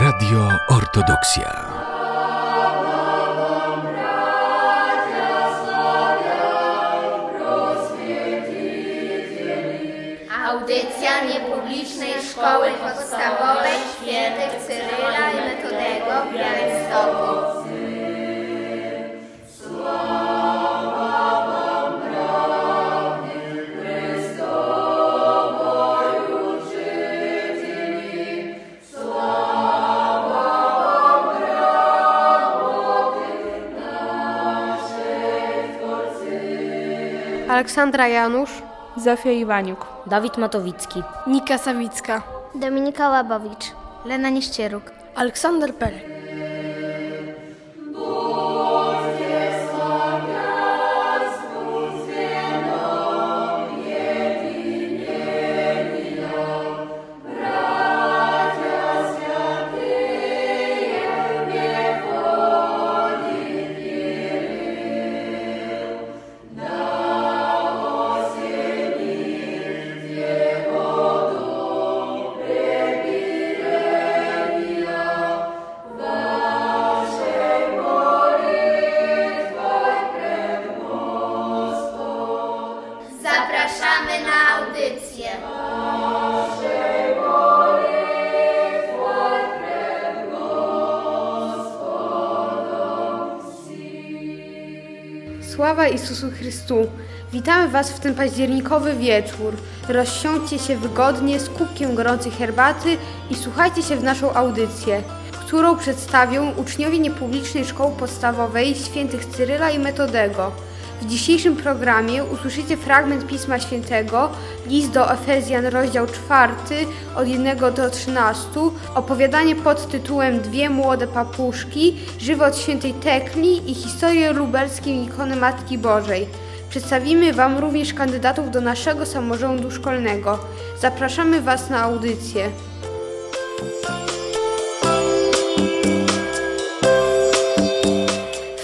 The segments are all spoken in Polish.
Radio Ortodoksja. Audycja niepublicznej szkoły podstawowej świętych Cyryla i Metodego w Białymstoku. Aleksandra Janusz, Zofia Iwaniuk. Dawid Matowicki. Nika Sawicka, Dominika Łabowicz. Lena Nieszczyruk. Aleksander Perek. Isusu Chrystu! Witamy Was w ten październikowy wieczór. Rozsiądźcie się wygodnie z kubkiem gorącej herbaty i słuchajcie się w naszą audycję, którą przedstawią uczniowie niepublicznej szkoły podstawowej świętych Cyryla i Metodego. W dzisiejszym programie usłyszycie fragment Pisma Świętego, list do Efezjan, rozdział 4, od 1 do 13, opowiadanie pod tytułem Dwie młode papuszki, żywot świętej Tekli i historię lubelskiej ikony Matki Bożej. Przedstawimy Wam również kandydatów do naszego samorządu szkolnego. Zapraszamy Was na audycję.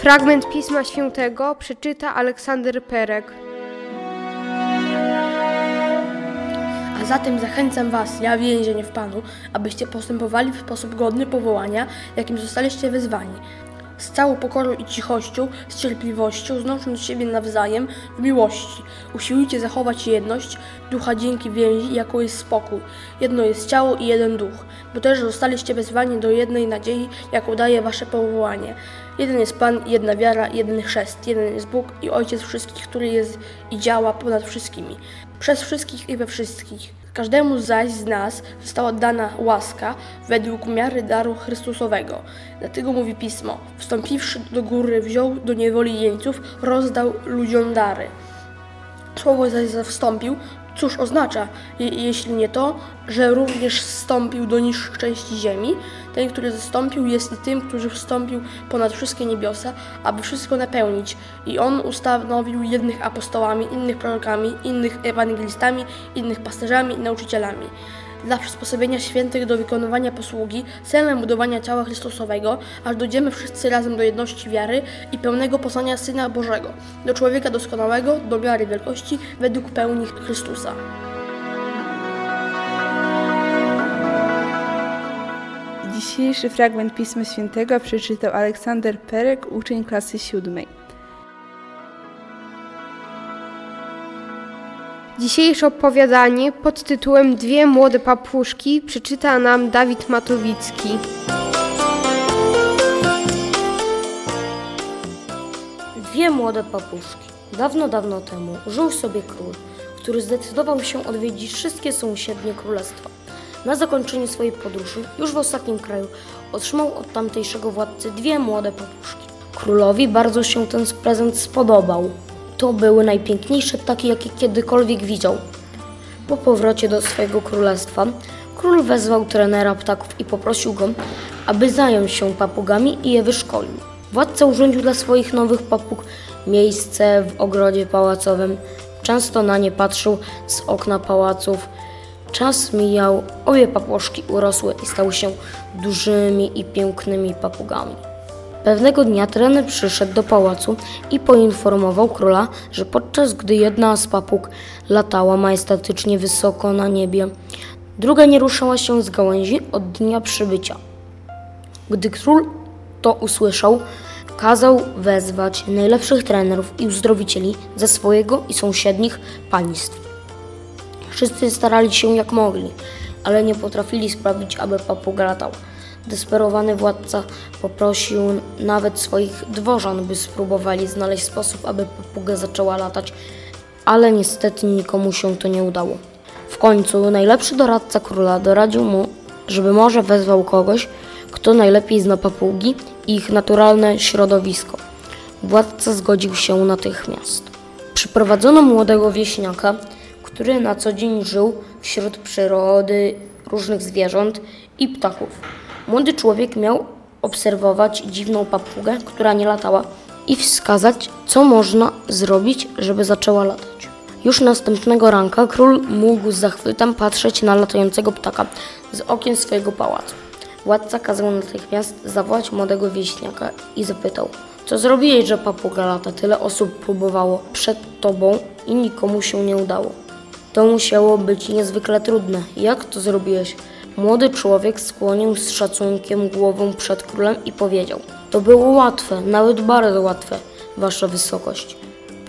Fragment Pisma Świętego przeczyta Aleksander Perek. A zatem zachęcam Was, ja więzień w Panu, abyście postępowali w sposób godny powołania, jakim zostaliście wezwani. Z całą pokorą i cichością, z cierpliwością, znosząc siebie nawzajem w miłości. Usiłujcie zachować jedność ducha dzięki więzi, jaką jest spokój. Jedno jest ciało i jeden duch, bo też zostaliście wezwani do jednej nadziei, jaką daje Wasze powołanie. Jeden jest Pan, jedna wiara, jeden chrzest, jeden jest Bóg i Ojciec wszystkich, który jest i działa ponad wszystkimi, przez wszystkich i we wszystkich. Każdemu zaś z nas została dana łaska według miary daru Chrystusowego. Dlatego mówi Pismo, wstąpiwszy do góry, wziął do niewoli jeńców, rozdał ludziom dary. Słowo zaś wstąpił, cóż oznacza, je, jeśli nie to, że również zstąpił do niższych części ziemi? Ten, który zstąpił, jest i tym, który wstąpił ponad wszystkie niebiosa, aby wszystko napełnić. I on ustanowił jednych apostołami, innych prorokami, innych ewangelistami, innych pasterzami i nauczycielami dla przysposobienia świętych do wykonywania posługi, celem budowania ciała Chrystusowego, aż dojdziemy wszyscy razem do jedności wiary i pełnego poznania Syna Bożego, do człowieka doskonałego, do miary wielkości, według pełni Chrystusa. Dzisiejszy fragment Pisma Świętego przeczytał Aleksander Perek, uczeń klasy siódmej. Dzisiejsze opowiadanie pod tytułem Dwie młode papuszki przeczyta nam Dawid Matowicki. Dwie młode papuszki. Dawno, dawno temu żył sobie król, który zdecydował się odwiedzić wszystkie sąsiednie królestwa. Na zakończeniu swojej podróży, już w ostatnim kraju, otrzymał od tamtejszego władcy dwie młode papuszki. Królowi bardzo się ten prezent spodobał. To były najpiękniejsze ptaki, jakie kiedykolwiek widział. Po powrocie do swojego królestwa, król wezwał trenera ptaków i poprosił go, aby zajął się papugami i je wyszkolił. Władca urządził dla swoich nowych papug miejsce w ogrodzie pałacowym. Często na nie patrzył z okna pałaców. Czas mijał, obie papuszki urosły i stały się dużymi i pięknymi papugami. Pewnego dnia trener przyszedł do pałacu i poinformował króla, że podczas gdy jedna z papug latała majestatycznie wysoko na niebie, druga nie ruszała się z gałęzi od dnia przybycia. Gdy król to usłyszał, kazał wezwać najlepszych trenerów i uzdrowicieli ze swojego i sąsiednich państw. Wszyscy starali się jak mogli, ale nie potrafili sprawić, aby papuga latał. Desperowany władca poprosił nawet swoich dworzan, by spróbowali znaleźć sposób, aby papuga zaczęła latać, ale niestety nikomu się to nie udało. W końcu najlepszy doradca króla doradził mu, żeby może wezwał kogoś, kto najlepiej zna papugi i ich naturalne środowisko. Władca zgodził się natychmiast. Przyprowadzono młodego wieśniaka, który na co dzień żył wśród przyrody, różnych zwierząt i ptaków. Młody człowiek miał obserwować dziwną papugę, która nie latała i wskazać, co można zrobić, żeby zaczęła latać. Już następnego ranka król mógł z zachwytem patrzeć na latającego ptaka z okien swojego pałacu. Władca kazał natychmiast zawołać młodego wieśniaka i zapytał, co zrobiłeś, że papuga lata? Tyle osób próbowało przed tobą i nikomu się nie udało. To musiało być niezwykle trudne. Jak to zrobiłeś? Młody człowiek skłonił z szacunkiem głową przed królem i powiedział: To było łatwe, nawet bardzo łatwe, wasza wysokość.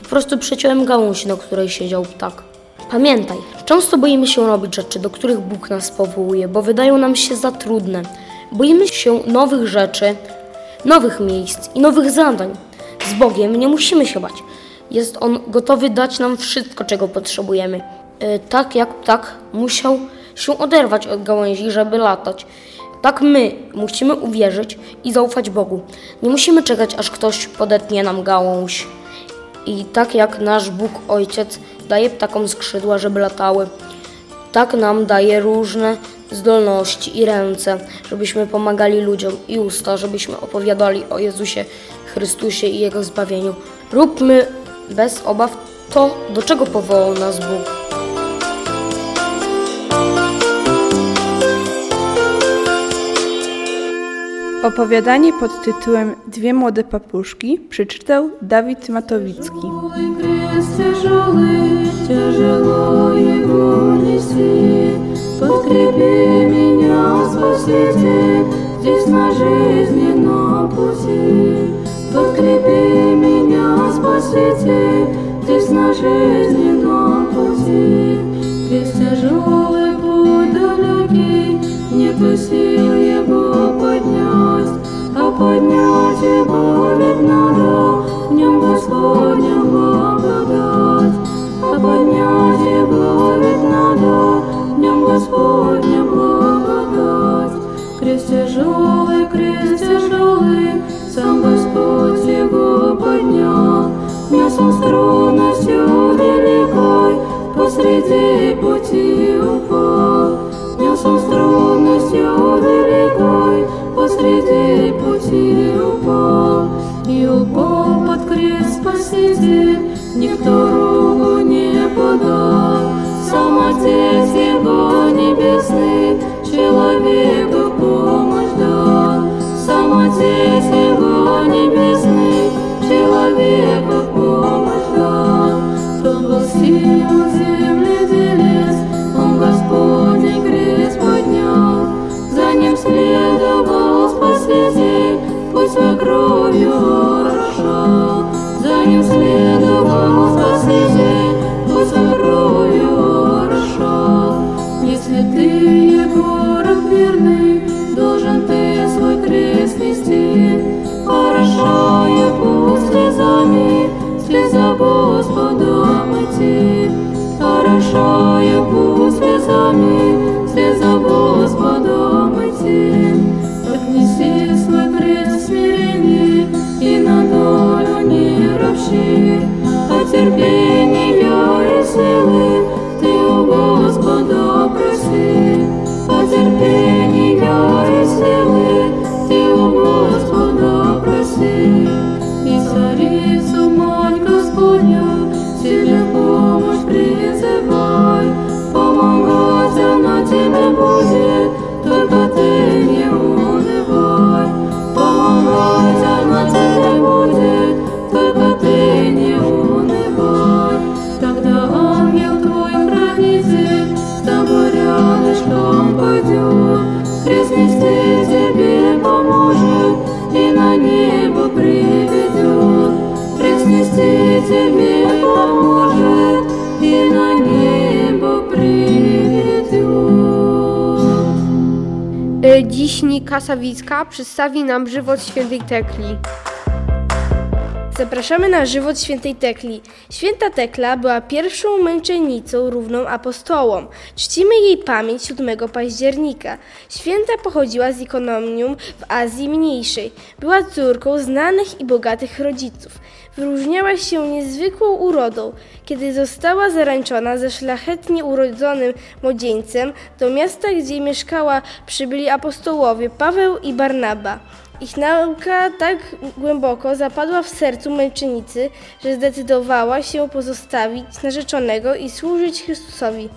Po prostu przeciąłem gałąź, na której siedział ptak. Pamiętaj, często boimy się robić rzeczy, do których Bóg nas powołuje, bo wydają nam się za trudne. Boimy się nowych rzeczy, nowych miejsc i nowych zadań. Z Bogiem nie musimy się bać. Jest On gotowy dać nam wszystko, czego potrzebujemy. E, Tak jak ptak musiał się oderwać od gałęzi, żeby latać. Tak my musimy uwierzyć i zaufać Bogu. Nie musimy czekać, aż ktoś podetnie nam gałąź. I tak jak nasz Bóg Ojciec daje ptakom skrzydła, żeby latały, tak nam daje różne zdolności i ręce, żebyśmy pomagali ludziom i usta, żebyśmy opowiadali o Jezusie Chrystusie i Jego zbawieniu. Róbmy bez obaw to, do czego powołał nas Bóg. Opowiadanie pod tytułem Dwie młode papuszki przeczytał Dawid Matowicki. Крест тяжелый, тяжело его неси. Подкрепи меня, Спаситель, здесь на жизненном пути. Подкрепи меня, Спаситель, здесь на жизненном пути. Крест тяжелый, путь далекий, нету сил его поднять, Посреди пути упал. Нес он с трудностью великой, посреди пути упал. И упал под крест Спаситель, никто руку не подал. Сам Отец Его Небесный, человеку помощь дал. Сам Отец Его Небесный, человеку помощь дал. Силу dziś Nika Sawicka przedstawi nam żywot świętej Tekli. Zapraszamy na żywot świętej Tekli. Święta Tekla była pierwszą męczennicą równą apostołom. Czcimy jej pamięć 7 października. Święta pochodziła z ekonomium w Azji Mniejszej. Była córką znanych i bogatych rodziców. Wyróżniała się niezwykłą urodą. Kiedy została zaręczona ze szlachetnie urodzonym młodzieńcem, do miasta, gdzie mieszkała, przybyli apostołowie Paweł i Barnaba. Ich nauka tak głęboko zapadła w sercu męczennicy, że zdecydowała się pozostawić narzeczonego i służyć Chrystusowi.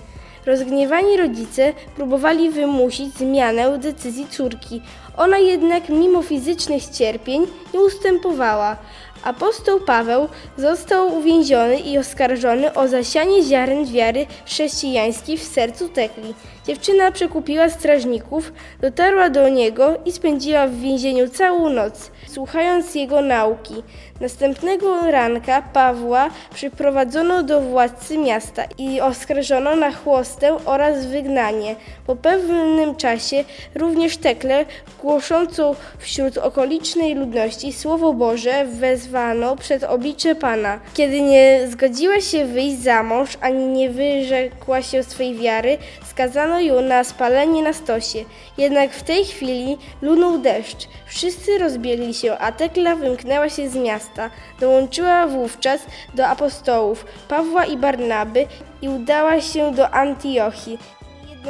Rozgniewani rodzice próbowali wymusić zmianę decyzji córki. Ona jednak mimo fizycznych cierpień nie ustępowała. Apostoł Paweł został uwięziony i oskarżony o zasianie ziaren wiary chrześcijańskiej w sercu Tekli. Dziewczyna przekupiła strażników, dotarła do niego i spędziła w więzieniu całą noc, słuchając jego nauki. Następnego ranka Pawła przyprowadzono do władcy miasta i oskarżono na chłostę oraz wygnanie. Po pewnym czasie również Tekle, głoszącą wśród okolicznej ludności Słowo Boże, wezwano przed oblicze Pana. Kiedy nie zgodziła się wyjść za mąż, ani nie wyrzekła się swej wiary, skazano na spalenie na stosie. Jednak w tej chwili lunął deszcz. Wszyscy rozbiegli się, a Tekla wymknęła się z miasta. Dołączyła wówczas do apostołów Pawła i Barnaby i udała się do Antiochii.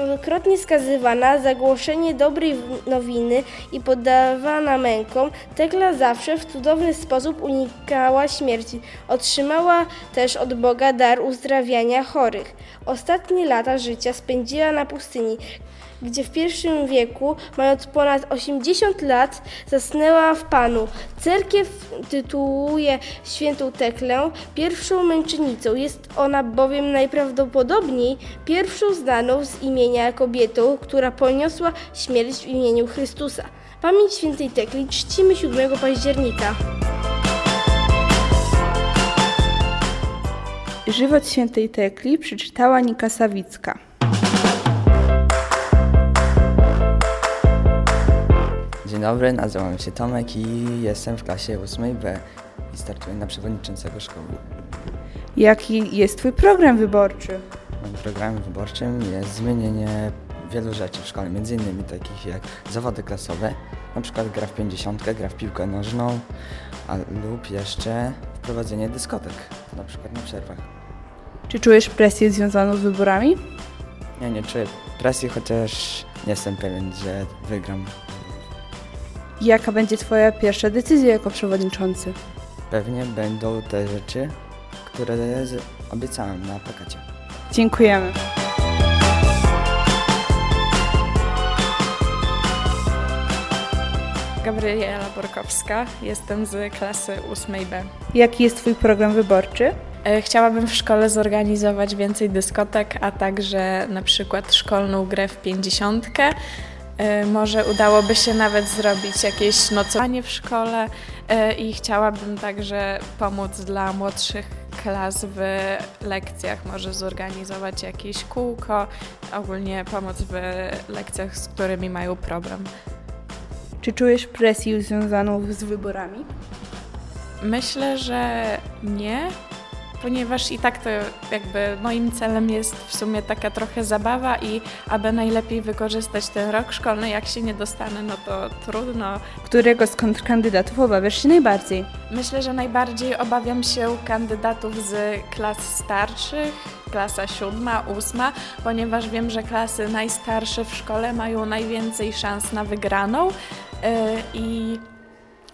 Jednokrotnie skazywana za głoszenie dobrej nowiny i poddawana mękom, Tekla zawsze w cudowny sposób unikała śmierci. Otrzymała też od Boga dar uzdrawiania chorych. Ostatnie lata życia spędziła na pustyni, gdzie w pierwszym wieku, mając ponad 80 lat, zasnęła w Panu. Cerkiew tytułuje świętą Teklę pierwszą męczennicą. Jest ona bowiem najprawdopodobniej pierwszą znaną z imienia kobietą, która poniosła śmierć w imieniu Chrystusa. Pamięć świętej Tekli czcimy 7 października. Żywot świętej Tekli przeczytała Nika Sawicka. Dzień dobry, nazywam się Tomek i jestem w klasie 8B i startuję na przewodniczącego szkoły. Jaki jest Twój program wyborczy? Moim programem wyborczym jest zmienienie wielu rzeczy w szkole, między innymi takich jak zawody klasowe, na przykład gra w 50, gra w piłkę nożną, a, lub jeszcze wprowadzenie dyskotek, na przykład na przerwach. Czy czujesz presję związaną z wyborami? Nie, nie czuję presji, chociaż nie jestem pewien, że wygram. Jaka będzie Twoja pierwsza decyzja jako przewodniczący? Pewnie będą te rzeczy, które obiecałem na plakacie. Dziękujemy. Gabriela Borkowska, jestem z klasy 8B. Jaki jest Twój program wyborczy? E, Chciałabym w szkole zorganizować więcej dyskotek, a także na przykład szkolną grę w pięćdziesiątkę. E, Może udałoby się nawet zrobić jakieś nocowanie w szkole e, i chciałabym także pomóc dla młodszych klas w lekcjach, może zorganizować jakieś kółko, ogólnie pomóc w lekcjach, z którymi mają problem. Czy czujesz presję związaną z wyborami? Myślę, że nie, ponieważ i tak to jakby moim celem jest w sumie taka trochę zabawa i aby najlepiej wykorzystać ten rok szkolny, jak się nie dostanę, no to trudno. Którego z kontrkandydatów obawiasz się najbardziej? Myślę, że najbardziej obawiam się kandydatów z klas starszych, klasa siódma, ósma, ponieważ wiem, że klasy najstarsze w szkole mają najwięcej szans na wygraną yy, i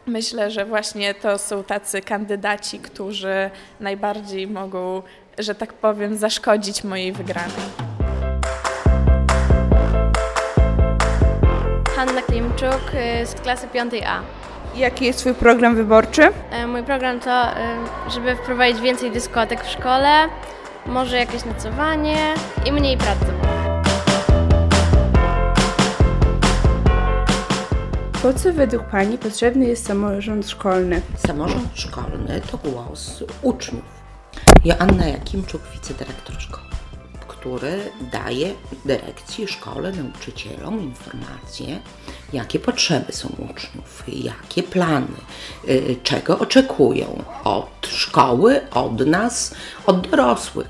Myślę, że właśnie to są tacy kandydaci, którzy najbardziej mogą, że tak powiem, zaszkodzić mojej wygranej. Hanna Klimczuk y, z klasy 5A. Jaki jest Twój program wyborczy? E, Mój program to, y, żeby wprowadzić więcej dyskotek w szkole, może jakieś nocowanie i mniej pracy. Po co według Pani potrzebny jest samorząd szkolny? Samorząd szkolny to głos uczniów. Joanna Jakimczuk, wicedyrektor szkoły, który daje dyrekcji, szkole, nauczycielom informacje, jakie potrzeby są uczniów, jakie plany, y, czego oczekują od szkoły, od nas, od dorosłych.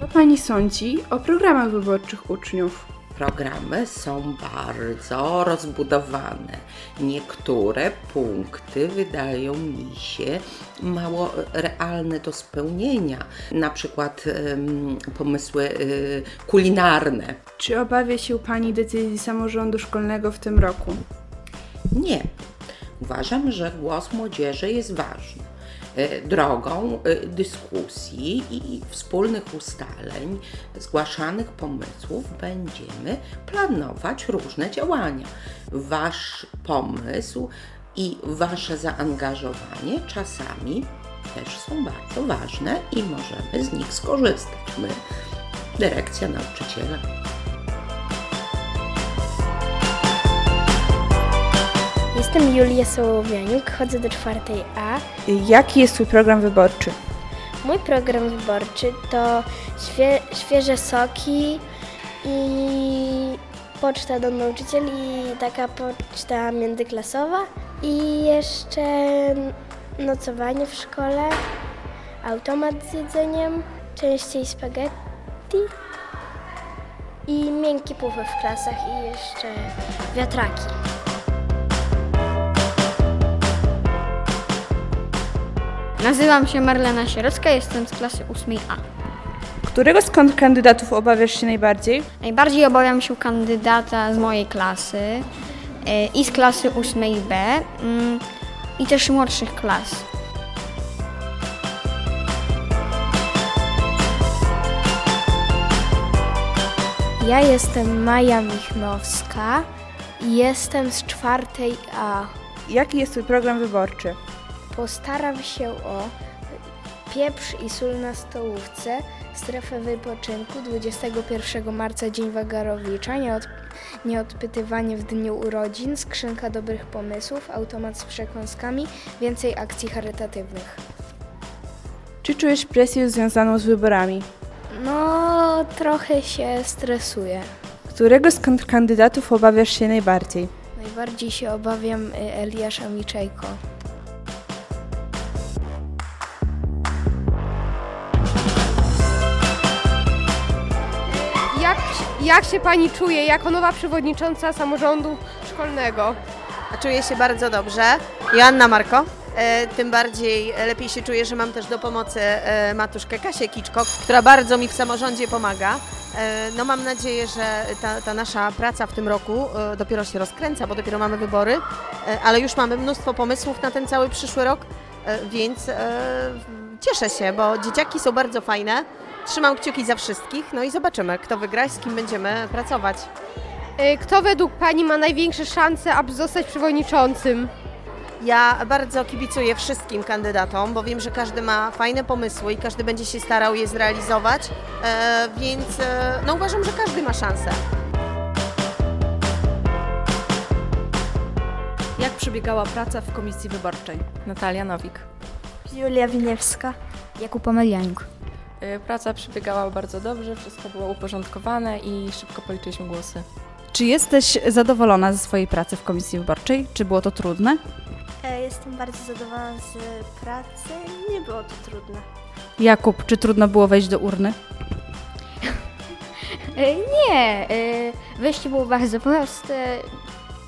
Co Pani sądzi o programach wyborczych uczniów? Programy są bardzo rozbudowane. Niektóre punkty wydają mi się mało realne do spełnienia, na przykład em, pomysły y, kulinarne. Czy obawia się Pani decyzji samorządu szkolnego w tym roku? Nie. Uważam, że głos młodzieży jest ważny. Y, Drogą y, dyskusji i wspólnych ustaleń, zgłaszanych pomysłów będziemy planować różne działania. Wasz pomysł i Wasze zaangażowanie czasami też są bardzo ważne i możemy z nich skorzystać. My, dyrekcja, nauczyciele. Jestem Julia Sołowianiuk, chodzę do czwartej A. Jaki jest Twój program wyborczy? Mój program wyborczy to świe, świeże soki i poczta do nauczycieli i taka poczta międzyklasowa i jeszcze nocowanie w szkole, automat z jedzeniem, częściej spaghetti i miękkie pufy w klasach i jeszcze wiatraki. Nazywam się Marlena Sierocka, jestem z klasy 8A. Którego z kandydatów obawiasz się najbardziej? Najbardziej obawiam się kandydata z mojej klasy e, i z klasy 8B mm, i też młodszych klas. Ja jestem Maja Michnowska i jestem z czwartej A. Jaki jest Twój program wyborczy? Postaram się o pieprz i sól na stołówce, strefę wypoczynku 21 marca Dzień Wagarowicza, nieod, nieodpytywanie w dniu urodzin, skrzynka dobrych pomysłów, automat z przekąskami, więcej akcji charytatywnych. Czy czujesz presję związaną z wyborami? No, trochę się stresuję. Którego z kandydatów obawiasz się najbardziej? Najbardziej się obawiam y, Eliasza Miczejko. Jak, się Pani czuje jako nowa przewodnicząca samorządu szkolnego? Czuję się bardzo dobrze. Joanna Marko. E, tym bardziej lepiej się czuję, że mam też do pomocy e, matuszkę Kasię Kiczko, która bardzo mi w samorządzie pomaga. E, no mam nadzieję, że ta, ta nasza praca w tym roku dopiero się rozkręca, bo dopiero mamy wybory, ale już mamy mnóstwo pomysłów na ten cały przyszły rok, więc cieszę się, bo dzieciaki są bardzo fajne. Trzymam kciuki za wszystkich, no i zobaczymy, kto wygra i z kim będziemy pracować. Y, Kto według Pani ma największe szanse, aby zostać przewodniczącym? Ja bardzo kibicuję wszystkim kandydatom, bo wiem, że każdy ma fajne pomysły i każdy będzie się starał je zrealizować, e, więc e, no uważam, że każdy ma szansę. Jak przebiegała praca w komisji wyborczej? Natalia Nowik. Julia Winiewska. Jakub Omelianiuk. Y, Praca przebiegała bardzo dobrze, wszystko było uporządkowane i szybko policzyliśmy głosy. Czy jesteś zadowolona ze swojej pracy w komisji wyborczej? Czy było to trudne? E, Jestem bardzo zadowolona z pracy. Nie było to trudne. Jakub, czy trudno było wejść do urny? E, Nie, e, wejście było bardzo proste,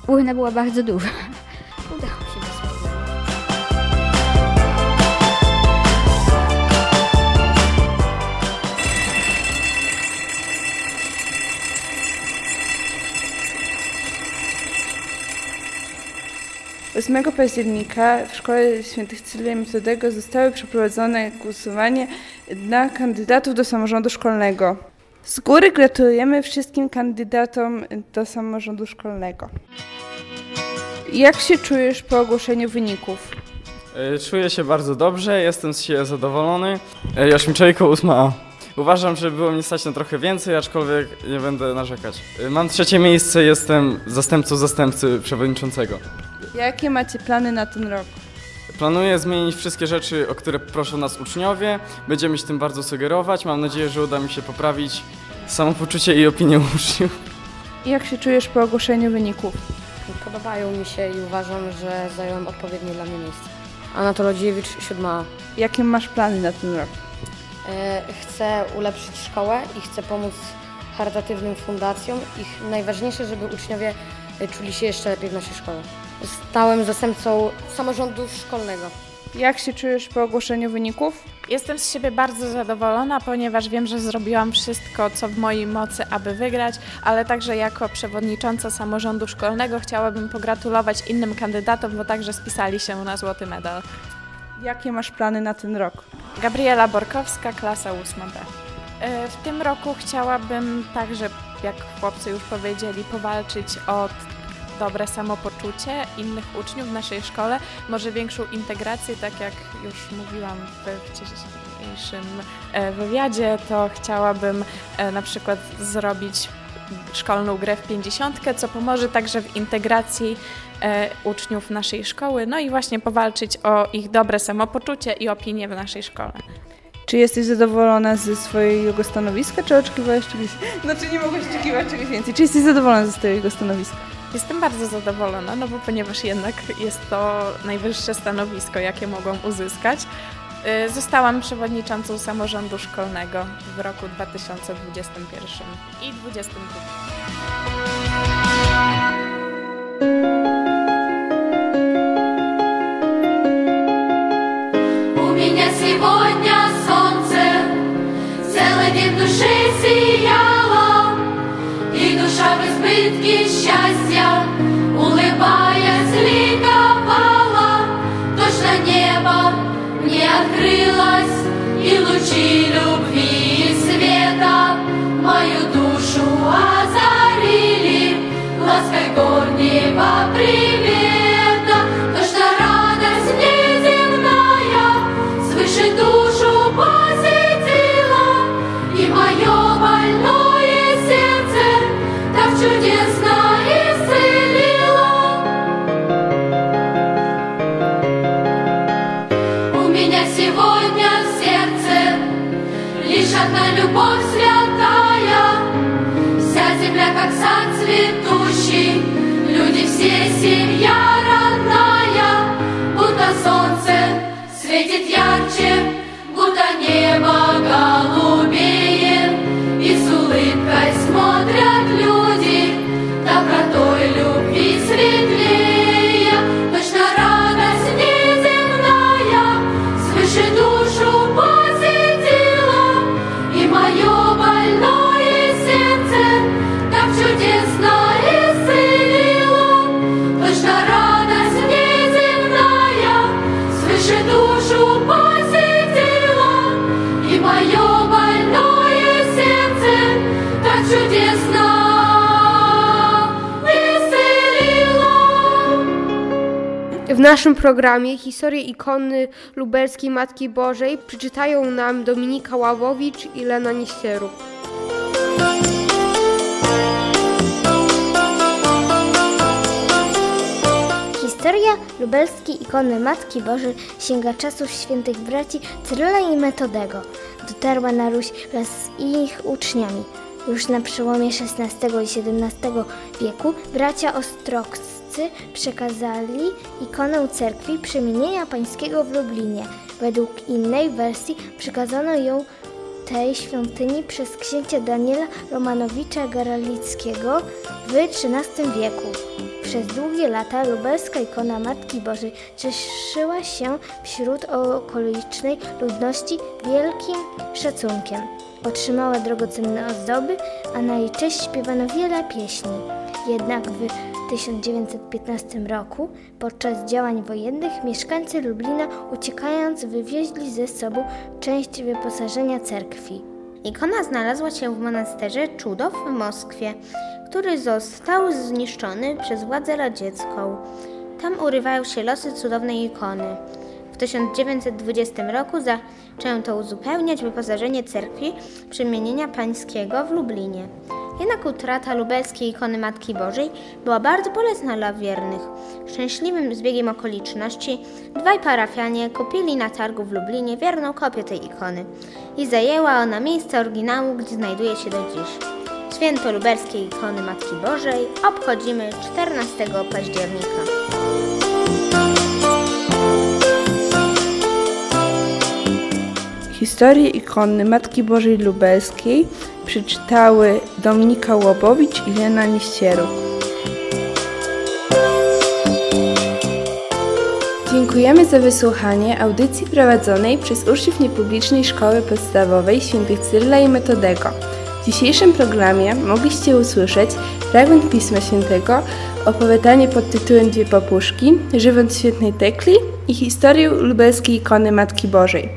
urna była bardzo duża. 8 października w Szkole Świętych Cyryla Metodego zostały przeprowadzone głosowanie dla kandydatów do samorządu szkolnego. Z góry gratulujemy wszystkim kandydatom do samorządu szkolnego. Jak się czujesz po ogłoszeniu wyników? E, Czuję się bardzo dobrze, jestem z siebie zadowolony. E, Jaśmiczejko 8A. Uważam, że było mnie stać na trochę więcej, aczkolwiek nie będę narzekać. E, Mam trzecie miejsce, jestem zastępcą zastępcy przewodniczącego. Jakie macie plany na ten rok? Planuję zmienić wszystkie rzeczy, o które proszą nas uczniowie. Będziemy się tym bardzo sugerować. Mam nadzieję, że uda mi się poprawić samopoczucie i opinię uczniów. Jak się czujesz po ogłoszeniu wyników? Podobają mi się i uważam, że zająłem odpowiednie dla mnie miejsce. Anatol Rodziewicz, 7A. Jakie masz plany na ten rok? E, Chcę ulepszyć szkołę i chcę pomóc charytatywnym fundacjom. Ich najważniejsze, żeby uczniowie czuli się jeszcze lepiej w naszej szkole. Stałem zastępcą samorządu szkolnego. Jak się czujesz po ogłoszeniu wyników? Jestem z siebie bardzo zadowolona, ponieważ wiem, że zrobiłam wszystko, co w mojej mocy, aby wygrać, ale także jako przewodnicząca samorządu szkolnego chciałabym pogratulować innym kandydatom, bo także spisali się na złoty medal. Jakie masz plany na ten rok? Gabriela Borkowska, klasa 8B. E, W tym roku chciałabym także, jak chłopcy już powiedzieli, powalczyć o dobre samopoczucie innych uczniów w naszej szkole, może większą integrację, tak jak już mówiłam we wcześniejszym e, wywiadzie, to chciałabym e, na przykład zrobić szkolną grę w 50, co pomoże także w integracji e, uczniów naszej szkoły, no i właśnie powalczyć o ich dobre samopoczucie i opinię w naszej szkole. Czy jesteś zadowolona ze swojego stanowiska, czy oczekiwałaś czegoś? Znaczy nie mogłaś oczekiwać czegoś więcej. Czy jesteś zadowolona ze swojego stanowiska? Jestem bardzo zadowolona, no bo ponieważ jednak jest to najwyższe stanowisko, jakie mogłam uzyskać. Y, Zostałam przewodniczącą samorządu szkolnego w roku 2021 i 2022. У меня сегодня солнце целый день в душе сияло, И душа в избытке счастья, Меня сегодня в сердце. Лишь одна любовь святая, Вся земля как сад цветущий, люди все семья родная, Будто солнце светит ярче, будто небо голубее, naszym programie historię ikony lubelskiej Matki Bożej przeczytają nam Dominika Ławowicz i Lena Nieścieruk. Historia lubelskiej ikony Matki Bożej sięga czasów świętych braci Cyryla i Metodego. Dotarła na Ruś wraz z ich uczniami. Już na przełomie XVI i XVII wieku bracia przekazali ikonę cerkwi przemienienia pańskiego w Lublinie. Według innej wersji przekazano ją tej świątyni przez księcia Daniela Romanowicza Garalickiego w XIII wieku. Przez długie lata lubelska ikona Matki Bożej cieszyła się wśród okolicznej ludności wielkim szacunkiem. Otrzymała drogocenne ozdoby, a na jej cześć śpiewano wiele pieśni. Jednak w 1915 roku, podczas działań wojennych, mieszkańcy Lublina uciekając wywieźli ze sobą część wyposażenia cerkwi. Ikona znalazła się w monasterze Czudow w Moskwie, który został zniszczony przez władzę radziecką. Tam urywają się losy cudownej ikony. W 1920 roku zaczęto uzupełniać wyposażenie cerkwi przemienienia pańskiego w Lublinie. Jednak utrata lubelskiej ikony Matki Bożej była bardzo bolesna dla wiernych. Szczęśliwym zbiegiem okoliczności dwaj parafianie kupili na targu w Lublinie wierną kopię tej ikony i zajęła ona miejsce oryginału, gdzie znajduje się do dziś. Święto lubelskiej ikony Matki Bożej obchodzimy 14 października. Historię ikony Matki Bożej Lubelskiej przeczytały Dominika Łobowicz i Lena Niścieruk. Dziękujemy za wysłuchanie audycji prowadzonej przez uczniów niepublicznej Szkoły Podstawowej Świętych Cyrila i Metodego. W dzisiejszym programie mogliście usłyszeć fragment Pisma Świętego, opowiadanie pod tytułem Dwie papuszki, żywot świętej Tekli i historię lubelskiej ikony Matki Bożej.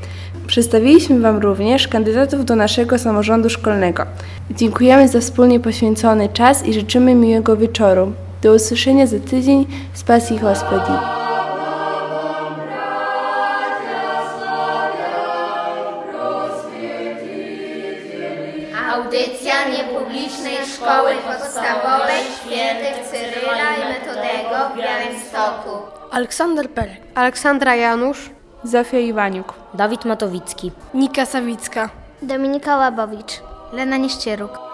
Przedstawiliśmy Wam również kandydatów do naszego samorządu szkolnego. Dziękujemy za wspólnie poświęcony czas i życzymy miłego wieczoru. Do usłyszenia za tydzień z Pasji Hospodi. Audycja niepublicznej szkoły podstawowej świętych Cyryla i Metodego w Białymstoku. Aleksander Perek. Aleksandra Janusz. Zofia Iwaniuk. Dawid Matowicki. Nika Sawicka. Dominika Łabowicz. Lena Nieszczyruk.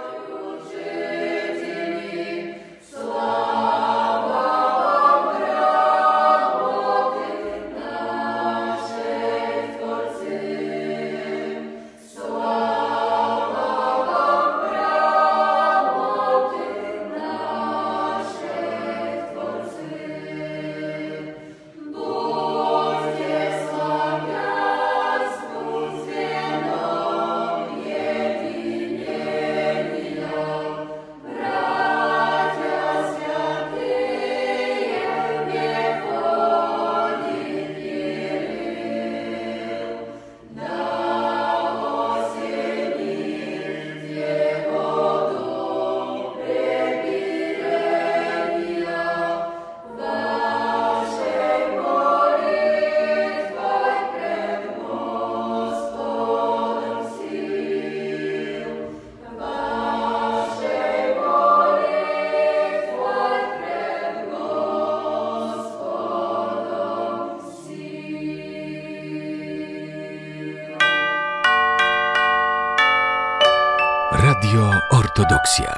Radio Ortodoksja.